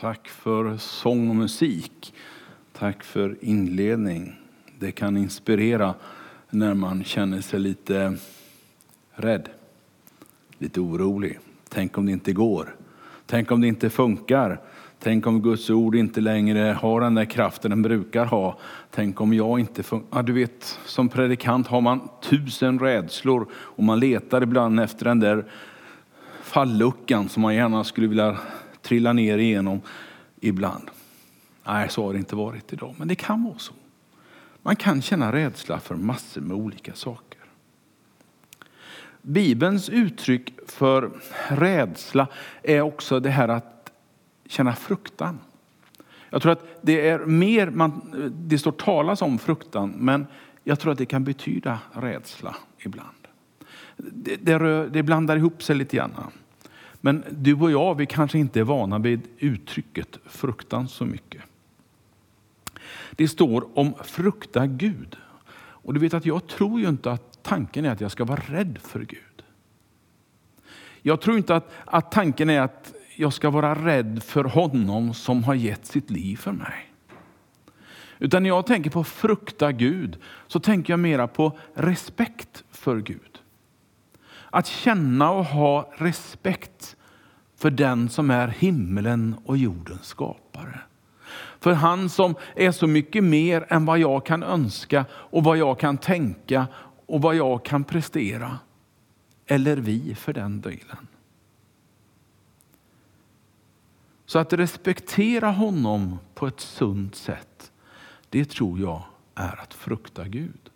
Tack för sång och musik. Tack för inledning. Det kan inspirera när man känner sig lite rädd, lite orolig. Tänk om det inte går. Tänk om det inte funkar. Tänk om Guds ord inte längre har den där kraften den brukar ha. Tänk om jag inte funkar. Ja, du vet, som predikant har man tusen rädslor och man letar ibland efter den där falluckan som man gärna skulle vilja trilla ner igenom ibland. Nej, så har det inte varit idag, men det kan vara så. Man kan känna rädsla för massor med olika saker. Bibelns uttryck för rädsla är också det här att känna fruktan. Jag tror att det är mer, man, det står talas om fruktan, men jag tror att det kan betyda rädsla ibland. Det, det, det blandar ihop sig lite grann. Men du och jag, vi kanske inte är vana vid uttrycket fruktan så mycket. Det står om frukta Gud. Och du vet att jag tror ju inte att tanken är att jag ska vara rädd för Gud. Jag tror inte att, att tanken är att jag ska vara rädd för honom som har gett sitt liv för mig. Utan när jag tänker på frukta Gud så tänker jag mera på respekt för Gud. Att känna och ha respekt för den som är himlen och jordens skapare. För han som är så mycket mer än vad jag kan önska och vad jag kan tänka och vad jag kan prestera. Eller vi för den delen. Så att respektera honom på ett sunt sätt, det tror jag är att frukta Gud.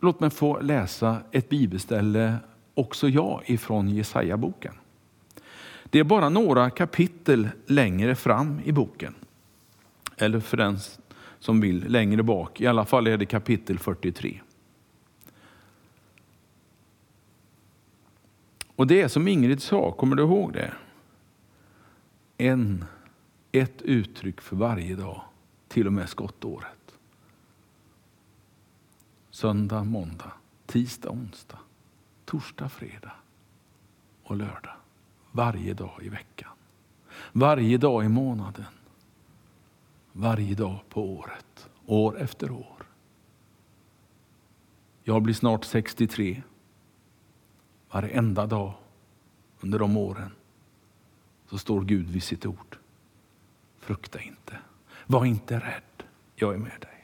Låt mig få läsa ett bibelställe, också jag, ifrån Jesaja-boken. Det är bara några kapitel längre fram i boken. Eller för den som vill längre bak, i alla fall är det kapitel 43. Och det är som Ingrid sa, kommer du ihåg det? En, ett uttryck för varje dag, till och med skottåret. Söndag, måndag, tisdag, onsdag, torsdag, fredag och lördag. Varje dag i veckan. Varje dag i månaden. Varje dag på året. År efter år. Jag blir snart 63. Varenda dag under de åren så står Gud vid sitt ord. Frukta inte. Var inte rädd. Jag är med dig.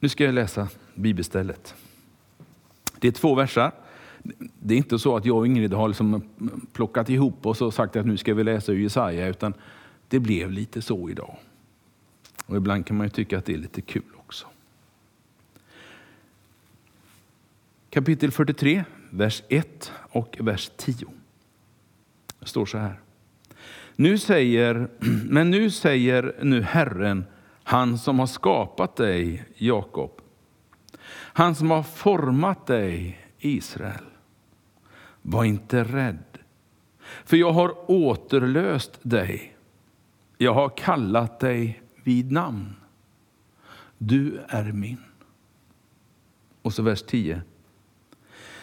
Nu ska jag läsa bibelstället. Det är två versar. Det är inte så att jag och Ingrid har liksom plockat ihop oss och sagt att nu ska vi läsa ur Jesaja, utan det blev lite så idag. Och ibland kan man ju tycka att det är lite kul också. Kapitel 43, vers 1 och vers 10. Det står så här. Nu säger, men nu säger nu Herren, han som har skapat dig, Jakob. Han som har format dig, Israel. Var inte rädd, för jag har återlöst dig. Jag har kallat dig vid namn. Du är min. Och så vers 10.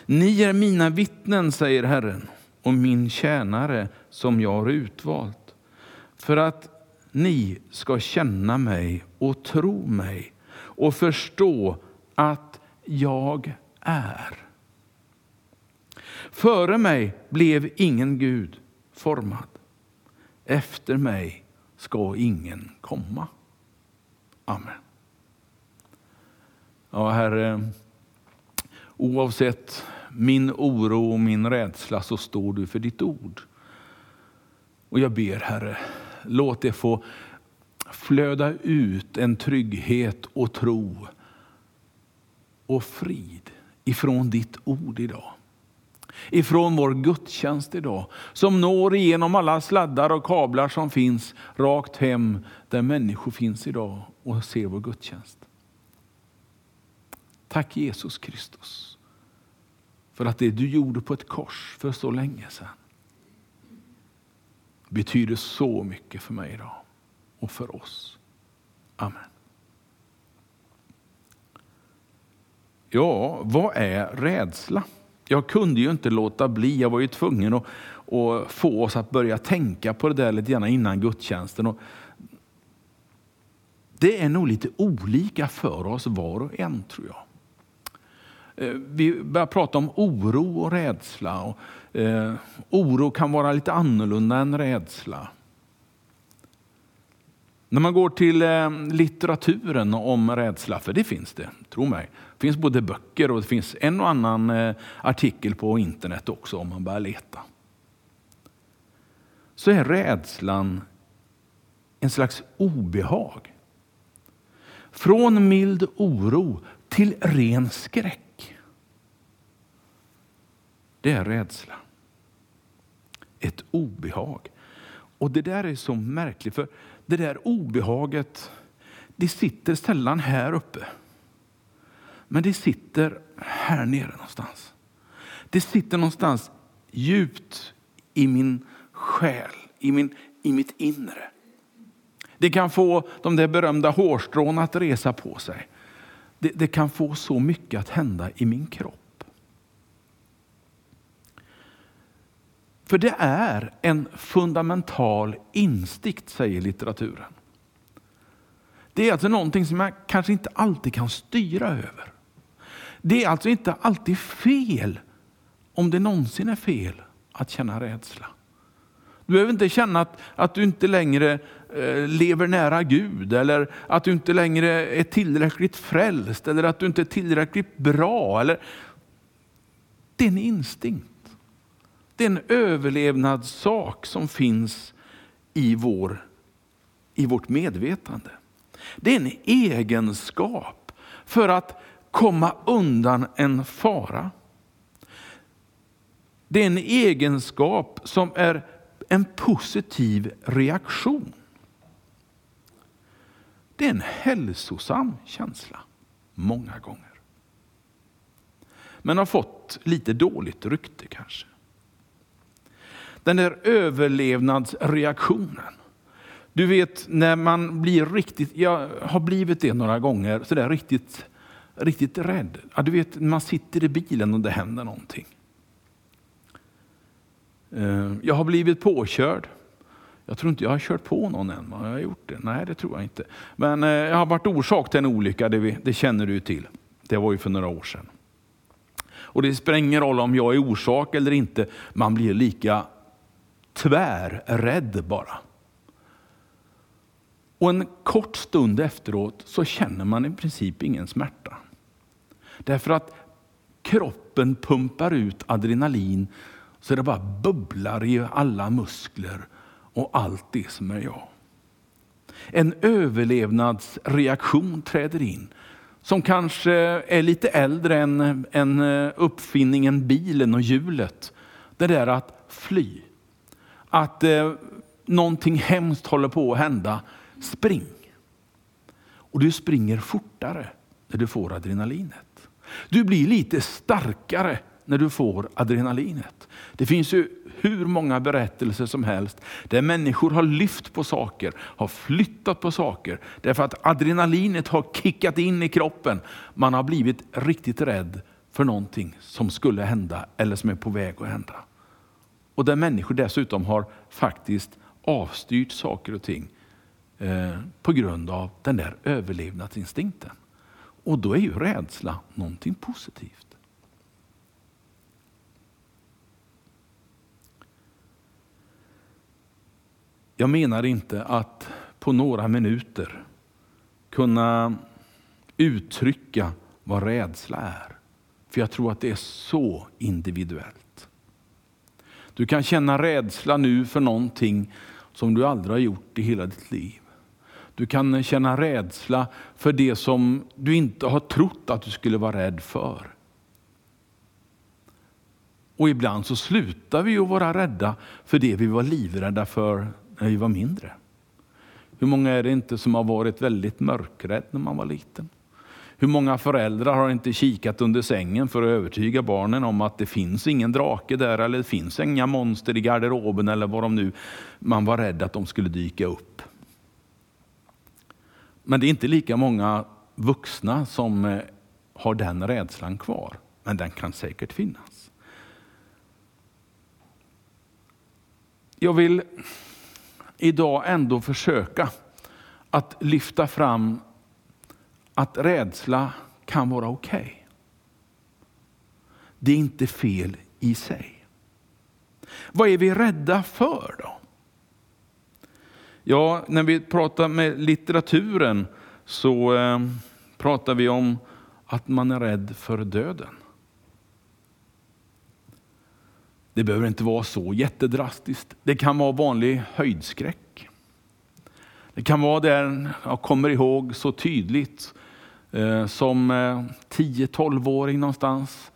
Ni är mina vittnen, säger Herren, och min tjänare som jag har utvalt, för att ni ska känna mig och tro mig och förstå att jag är. Före mig blev ingen Gud formad. Efter mig ska ingen komma. Amen. Ja, Herre, oavsett min oro och min rädsla så står du för ditt ord. Och jag ber Herre, låt det få flöda ut en trygghet och tro och frid ifrån ditt ord idag. Ifrån vår gudstjänst idag, som når igenom alla sladdar och kablar som finns rakt hem där människor finns idag och ser vår gudstjänst. Tack Jesus Kristus för att det du gjorde på ett kors för så länge sedan betyder så mycket för mig idag och för oss. Amen. Ja, vad är rädsla? jag kunde ju inte låta bli. Jag var ju tvungen att, att få oss att börja tänka på det där lite grann innan gudstjänsten. Och det är nog lite olika för oss var och en tror jag. Eh, vi börjar prata om oro och rädsla. Och, eh, oro kan vara lite annorlunda än rädsla. När man går till eh, litteraturen om rädsla, för det finns det, tro mig. Det finns både böcker och det finns en och annan eh, artikel på internet också om man börjar leta. Så är rädslan en slags obehag. Från mild oro till ren skräck. Det är rädsla. Ett obehag. Och det där är så märkligt, för det där obehaget, det sitter sällan här uppe. Men det sitter här nere någonstans. Det sitter någonstans djupt i min själ, i, min, i mitt inre. Det kan få de där berömda hårstrån att resa på sig. Det, det kan få så mycket att hända i min kropp. För det är en fundamental instinkt, säger litteraturen. Det är alltså någonting som jag kanske inte alltid kan styra över. Det är alltså inte alltid fel, om det någonsin är fel, att känna rädsla. Du behöver inte känna att, att du inte längre eh, lever nära Gud eller att du inte längre är tillräckligt frälst eller att du inte är tillräckligt bra. Eller... Det är en instinkt. Det är en överlevnadssak som finns i, vår, i vårt medvetande. Det är en egenskap för att komma undan en fara. Det är en egenskap som är en positiv reaktion. Det är en hälsosam känsla, många gånger. Men har fått lite dåligt rykte kanske. Den där överlevnadsreaktionen. Du vet när man blir riktigt, jag har blivit det några gånger, så där riktigt, riktigt rädd. Ja, du vet man sitter i bilen och det händer någonting. Eh, jag har blivit påkörd. Jag tror inte jag har kört på någon än. Har jag gjort det? Nej, det tror jag inte. Men eh, jag har varit orsak till en olycka, det, det känner du till. Det var ju för några år sedan. Och det spelar ingen roll om jag är orsak eller inte. Man blir lika tvärrädd bara. Och en kort stund efteråt så känner man i princip ingen smärta. Därför att kroppen pumpar ut adrenalin så det bara bubblar i alla muskler och allt det som är jag. En överlevnadsreaktion träder in som kanske är lite äldre än, än uppfinningen bilen och hjulet. Det där att fly. Att eh, någonting hemskt håller på att hända. Spring. Och du springer fortare när du får adrenalinet. Du blir lite starkare när du får adrenalinet. Det finns ju hur många berättelser som helst där människor har lyft på saker, har flyttat på saker därför att adrenalinet har kickat in i kroppen. Man har blivit riktigt rädd för någonting som skulle hända eller som är på väg att hända. Och där människor dessutom har faktiskt avstyrt saker och ting eh, på grund av den där överlevnadsinstinkten. Och då är ju rädsla någonting positivt. Jag menar inte att på några minuter kunna uttrycka vad rädsla är. För jag tror att det är så individuellt. Du kan känna rädsla nu för någonting som du aldrig har gjort i hela ditt liv. Du kan känna rädsla för det som du inte har trott att du skulle vara rädd för. Och ibland så slutar vi att vara rädda för det vi var livrädda för när vi var mindre. Hur många är det inte som har varit väldigt mörkrädd när man var liten? Hur många föräldrar har inte kikat under sängen för att övertyga barnen om att det finns ingen drake där eller det finns inga monster i garderoben eller vad de nu man var rädd att de skulle dyka upp. Men det är inte lika många vuxna som eh, har den rädslan kvar. Men den kan säkert finnas. Jag vill idag ändå försöka att lyfta fram att rädsla kan vara okej. Okay. Det är inte fel i sig. Vad är vi rädda för då? Ja, när vi pratar med litteraturen så eh, pratar vi om att man är rädd för döden. Det behöver inte vara så jättedrastiskt. Det kan vara vanlig höjdskräck. Det kan vara det jag kommer ihåg så tydligt, Eh, som eh, 10-12-åring någonstans,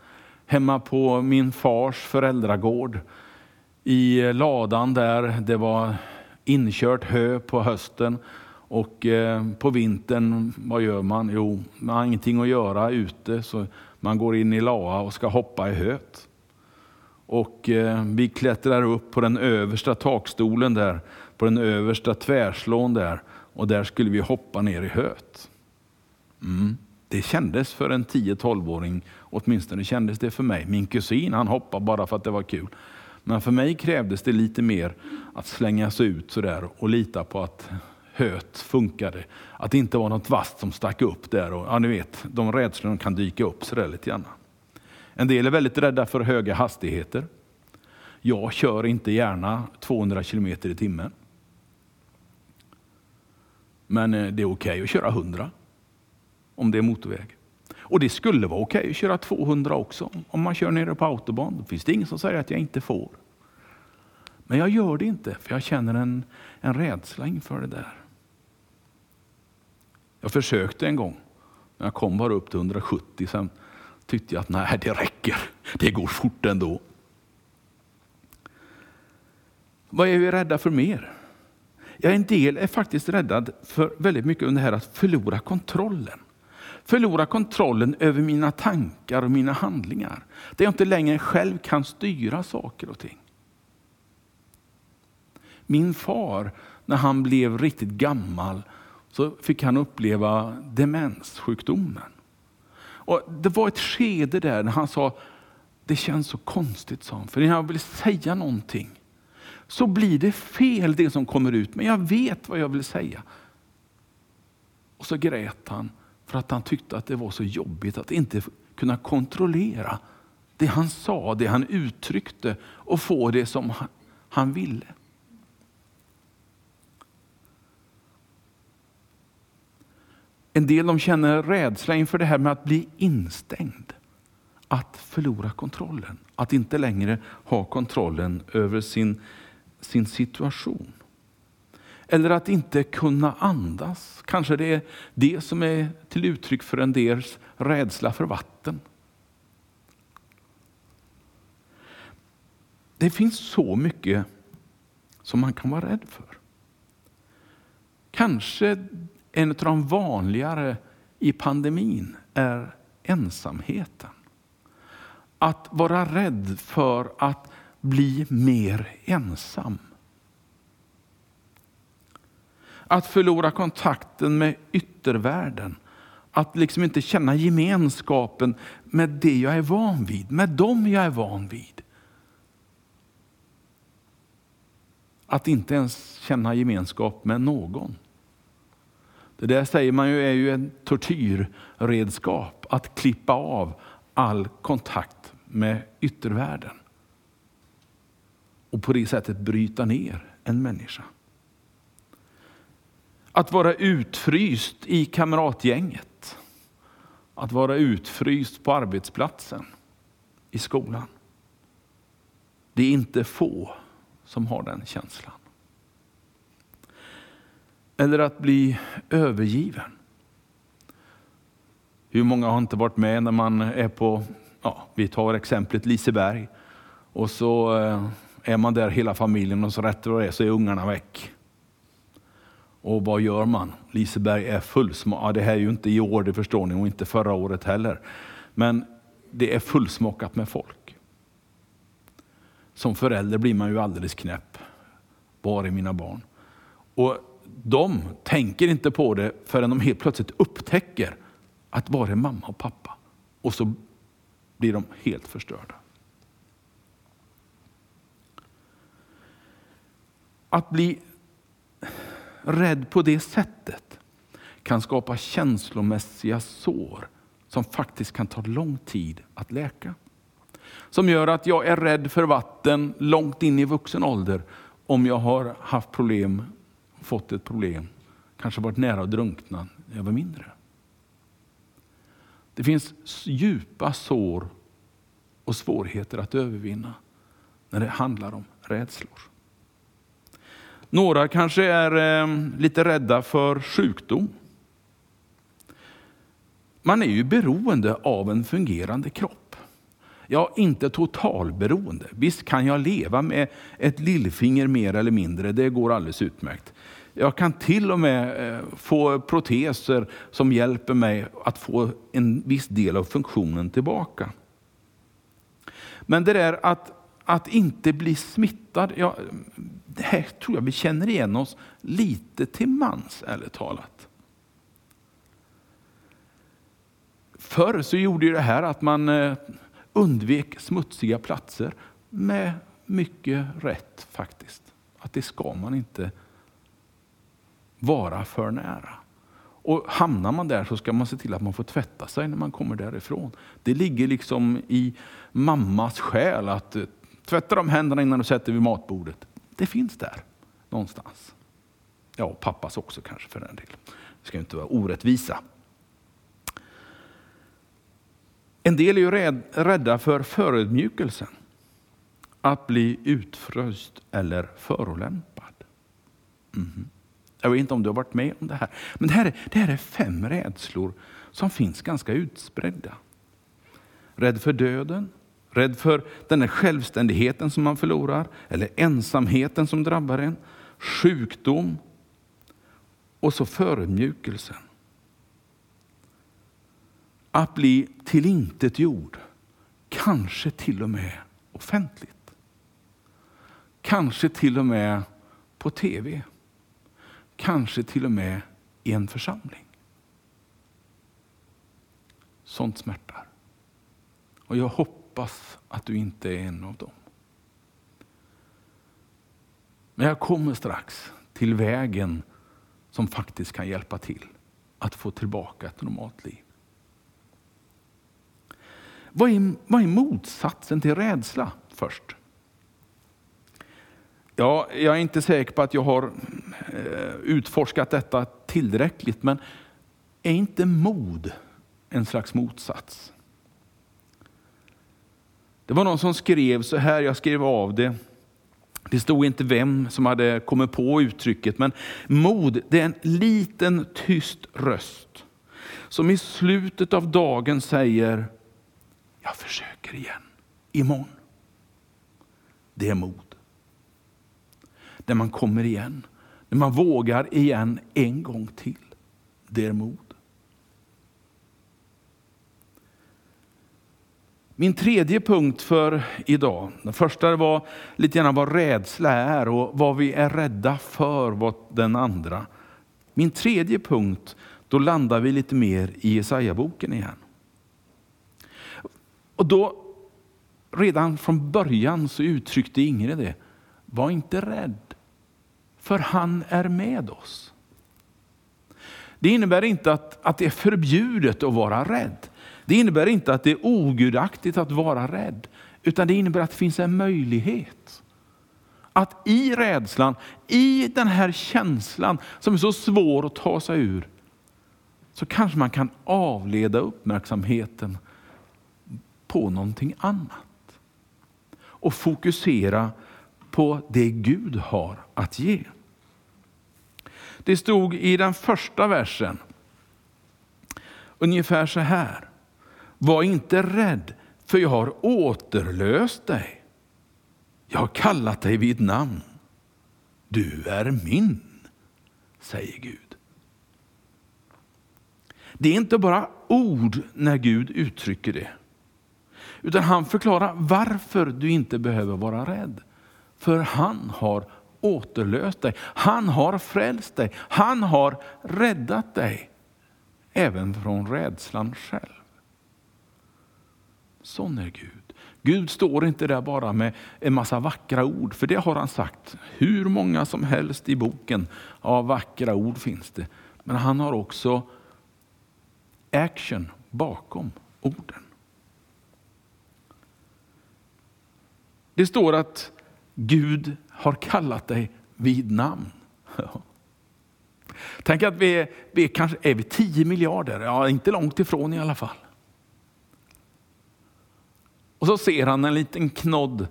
hemma på min fars föräldragård. I eh, ladan där det var inkört hö på hösten och på vintern, vad gör man? Jo, man har ingenting att göra ute så man går in i laa och ska hoppa i höet. Och vi klättrar upp på den översta takstolen där, på den översta tvärslån där och där skulle vi hoppa ner i höet. Mm. Det kändes för en 10-12-åring, åtminstone kändes det för mig. Min kusin han hoppade bara för att det var kul. Men för mig krävdes det lite mer att slänga sig ut sådär och lita på att höet funkade. Att det inte var något vasst som stack upp där. Och, ja, ni vet, de rädslorna kan dyka upp sådär lite grann. En del är väldigt rädda för höga hastigheter. Jag kör inte gärna 200 km i timmen. Men eh, det är okej okay att köra 100 om det är motorväg. Och det skulle vara okej okay att köra 200 också om man kör nere på autobahn. Då finns det ingen som säger att jag inte får. Men jag gör det inte för jag känner en, en rädsla inför det där. Jag försökte en gång, men jag kom bara upp till 170. Sen tyckte jag att nej, det räcker. Det går fort ändå. Vad är vi rädda för mer? Ja, en del är faktiskt rädda för väldigt mycket under det här att förlora kontrollen. Förlora kontrollen över mina tankar och mina handlingar. Där jag inte längre själv kan styra saker och ting. Min far, när han blev riktigt gammal, så fick han uppleva demenssjukdomen. Och det var ett skede där när han sa, det känns så konstigt, sa han, för när jag vill säga någonting så blir det fel det som kommer ut, men jag vet vad jag vill säga. Och så grät han för att han tyckte att det var så jobbigt att inte kunna kontrollera det han sa, det han uttryckte och få det som han ville. En del de känner rädsla inför det här med att bli instängd. Att förlora kontrollen. Att inte längre ha kontrollen över sin, sin situation. Eller att inte kunna andas. Kanske det är det som är till uttryck för en dels rädsla för vatten. Det finns så mycket som man kan vara rädd för. Kanske en av de vanligare i pandemin är ensamheten. Att vara rädd för att bli mer ensam. Att förlora kontakten med yttervärlden. Att liksom inte känna gemenskapen med det jag är van vid, med dem jag är van vid. Att inte ens känna gemenskap med någon. Det där säger man ju är ju ett tortyrredskap, att klippa av all kontakt med yttervärlden. Och på det sättet bryta ner en människa. Att vara utfryst i kamratgänget. Att vara utfryst på arbetsplatsen, i skolan. Det är inte få som har den känslan. Eller att bli övergiven. Hur många har inte varit med när man är på, ja, vi tar exemplet Liseberg, och så eh, är man där hela familjen och så rätt vad det är så är ungarna väck. Och vad gör man? Liseberg är fullsmockat. Ja, det här är ju inte i år, det förstår ni, och inte förra året heller. Men det är fullsmockat med folk. Som förälder blir man ju alldeles knäpp. Var är mina barn? Och de tänker inte på det förrän de helt plötsligt upptäcker att var är mamma och pappa? Och så blir de helt förstörda. Att bli rädd på det sättet kan skapa känslomässiga sår som faktiskt kan ta lång tid att läka. Som gör att jag är rädd för vatten långt in i vuxen ålder om jag har haft problem, fått ett problem, kanske varit nära att drunkna när jag var mindre. Det finns djupa sår och svårigheter att övervinna när det handlar om rädslor. Några kanske är eh, lite rädda för sjukdom. Man är ju beroende av en fungerande kropp. Ja, inte totalberoende. Visst kan jag leva med ett lillfinger mer eller mindre, det går alldeles utmärkt. Jag kan till och med eh, få proteser som hjälper mig att få en viss del av funktionen tillbaka. Men det där att, att inte bli smittad, ja, det här tror jag vi känner igen oss lite till mans, ärligt talat. Förr så gjorde ju det här att man eh, undvek smutsiga platser med mycket rätt faktiskt. Att det ska man inte vara för nära. Och hamnar man där så ska man se till att man får tvätta sig när man kommer därifrån. Det ligger liksom i mammas själ att eh, tvätta de händerna innan du sätter vid matbordet. Det finns där någonstans. Ja, pappas också kanske för den del. Det ska inte vara orättvisa. En del är ju rädda för förödmjukelsen. Att bli utfröst eller förolämpad. Mm. Jag vet inte om du har varit med om det här. Men det här, är, det här är fem rädslor som finns ganska utspridda. Rädd för döden, rädd för den här självständigheten som man förlorar, eller ensamheten som drabbar en, sjukdom och så förödmjukelsen. Att bli tillintetgjord, kanske till och med offentligt. Kanske till och med på tv. Kanske till och med i en församling. Sånt smärtar. Och jag hoppas hoppas att du inte är en av dem. Men jag kommer strax till vägen som faktiskt kan hjälpa till att få tillbaka ett normalt liv. Vad är, vad är motsatsen till rädsla först? Ja, jag är inte säker på att jag har eh, utforskat detta tillräckligt, men är inte mod en slags motsats? Det var någon som skrev så här, jag skrev av det. Det stod inte vem som hade kommit på uttrycket, men mod det är en liten tyst röst som i slutet av dagen säger, jag försöker igen, imorgon. Det är mod när man kommer igen. När man vågar igen en gång till. Det är mod. Min tredje punkt för idag, den första var lite grann vad rädsla är och vad vi är rädda för, vad den andra. Min tredje punkt, då landar vi lite mer i Jesaja-boken igen. Och då, redan från början så uttryckte Ingrid det, var inte rädd för han är med oss. Det innebär inte att, att det är förbjudet att vara rädd. Det innebär inte att det är ogudaktigt att vara rädd, utan det innebär att det finns en möjlighet. Att i rädslan, i den här känslan som är så svår att ta sig ur, så kanske man kan avleda uppmärksamheten på någonting annat. Och fokusera på det Gud har att ge. Det stod i den första versen ungefär så här. Var inte rädd, för jag har återlöst dig. Jag har kallat dig vid namn. Du är min, säger Gud. Det är inte bara ord när Gud uttrycker det. Utan han förklarar varför du inte behöver vara rädd. För han har återlöst dig. Han har frälst dig. Han har räddat dig. Även från rädslan själv. Sån är Gud. Gud står inte där bara med en massa vackra ord, för det har han sagt. Hur många som helst i boken av vackra ord finns det. Men han har också action bakom orden. Det står att Gud har kallat dig vid namn. Tänk att vi är, vi är kanske är vi 10 miljarder, ja inte långt ifrån i alla fall. Och så ser han en liten knodd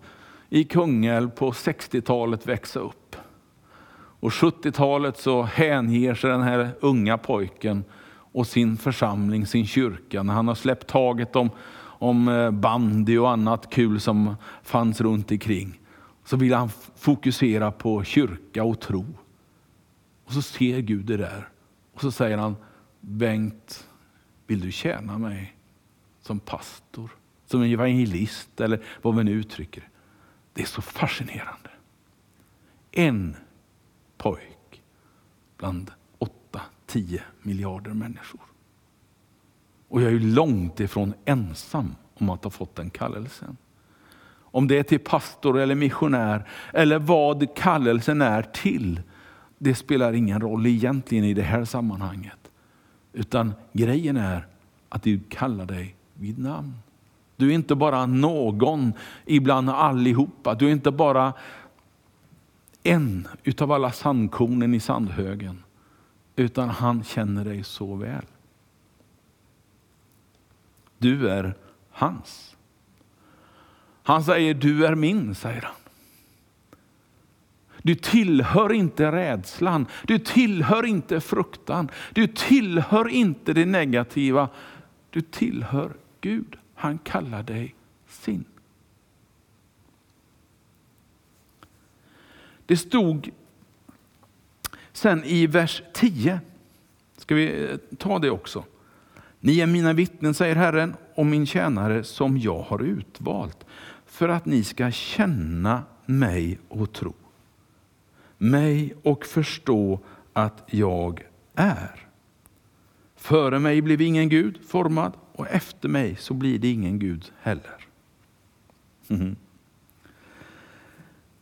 i Kungälv på 60-talet växa upp. Och 70-talet så hänger sig den här unga pojken och sin församling, sin kyrka, när han har släppt taget om, om eh, bandy och annat kul som fanns runt omkring. Så vill han fokusera på kyrka och tro. Och så ser Gud det där. Och så säger han, Bengt, vill du tjäna mig som pastor? Som evangelist eller vad vi nu uttrycker det. är så fascinerande. En pojk bland åtta, tio miljarder människor. Och jag är långt ifrån ensam om att ha fått den kallelsen. Om det är till pastor eller missionär eller vad kallelsen är till, det spelar ingen roll egentligen i det här sammanhanget. Utan grejen är att Gud kallar dig vid namn. Du är inte bara någon ibland allihopa. Du är inte bara en utav alla sandkornen i sandhögen. Utan han känner dig så väl. Du är hans. Han säger, du är min, säger han. Du tillhör inte rädslan, du tillhör inte fruktan, du tillhör inte det negativa. Du tillhör Gud. Han kallar dig sin. Det stod sen i vers 10, ska vi eh, ta det också. Ni är mina vittnen, säger Herren, och min tjänare som jag har utvalt för att ni ska känna mig och tro. Mig och förstå att jag är. Före mig blev ingen Gud formad och efter mig så blir det ingen Gud heller. Mm.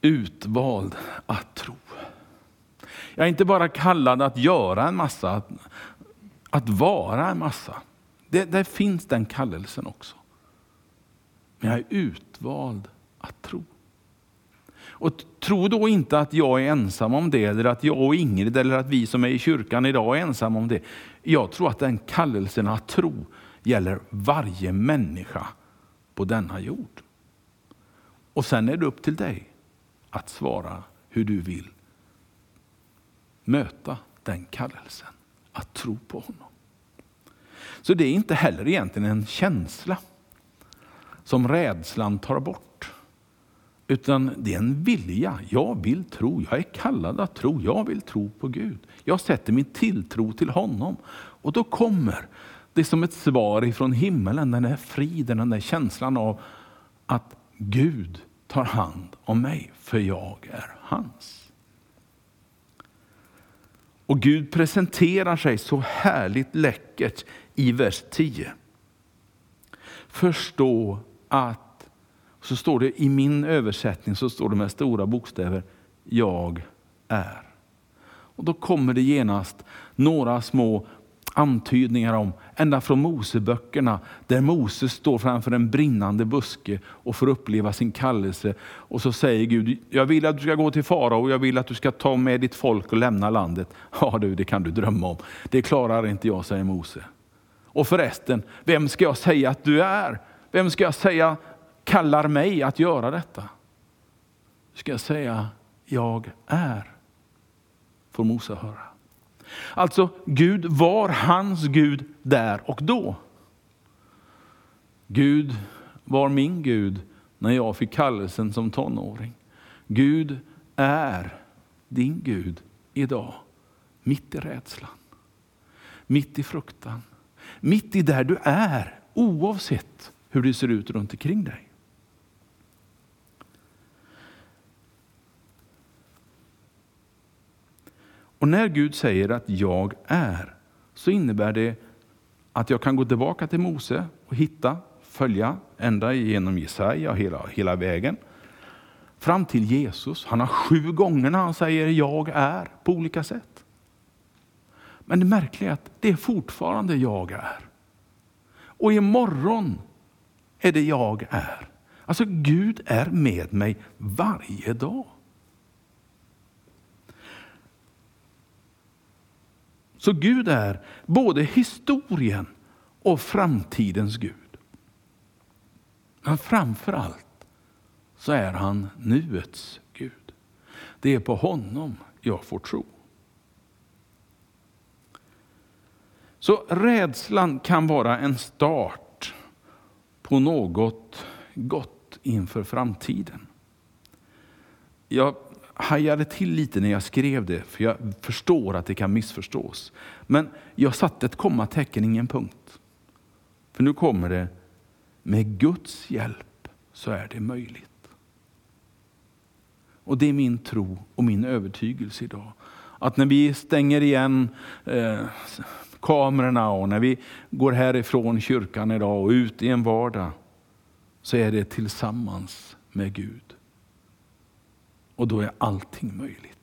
Utvald att tro. Jag är inte bara kallad att göra en massa, att, att vara en massa. Det, där finns den kallelsen också. Men jag är utvald att tro. Och tro då inte att jag är ensam om det, eller att jag och Ingrid, eller att vi som är i kyrkan idag är ensamma om det. Jag tror att den kallelsen att tro gäller varje människa på denna jord. Och sen är det upp till dig att svara hur du vill möta den kallelsen, att tro på honom. Så det är inte heller egentligen en känsla som rädslan tar bort. Utan det är en vilja. Jag vill tro, jag är kallad att tro, jag vill tro på Gud. Jag sätter min tilltro till honom. Och då kommer det är som ett svar ifrån himmelen, den där friden, den där känslan av att Gud tar hand om mig, för jag är hans. Och Gud presenterar sig så härligt läckert i vers 10. Förstå att, så står det i min översättning, så står det med stora bokstäver, jag är. Och då kommer det genast några små antydningar om, ända från Moseböckerna, där Moses står framför en brinnande buske och får uppleva sin kallelse. Och så säger Gud, jag vill att du ska gå till farao och jag vill att du ska ta med ditt folk och lämna landet. Ja du, det kan du drömma om. Det klarar inte jag, säger Mose. Och förresten, vem ska jag säga att du är? Vem ska jag säga kallar mig att göra detta? Ska jag säga, jag är, får Mose höra. Alltså, Gud var hans Gud där och då. Gud var min Gud när jag fick kallelsen som tonåring. Gud är din Gud idag, mitt i rädslan, mitt i fruktan, mitt i där du är, oavsett hur det ser ut runt omkring dig. Och när Gud säger att jag är, så innebär det att jag kan gå tillbaka till Mose och hitta följa ända genom Jesaja hela, hela vägen. Fram till Jesus. Han har sju gånger när han säger jag är på olika sätt. Men det märkliga är att det är fortfarande jag är. Och imorgon är det jag är. Alltså Gud är med mig varje dag. Så Gud är både historien och framtidens Gud. Men framför allt så är han nuets Gud. Det är på honom jag får tro. Så rädslan kan vara en start på något gott inför framtiden. Jag hajade till lite när jag skrev det, för jag förstår att det kan missförstås. Men jag satte ett kommatecken, ingen punkt. För nu kommer det, med Guds hjälp så är det möjligt. Och det är min tro och min övertygelse idag. Att när vi stänger igen eh, kamerorna och när vi går härifrån kyrkan idag och ut i en vardag, så är det tillsammans med Gud. Och då är allting möjligt.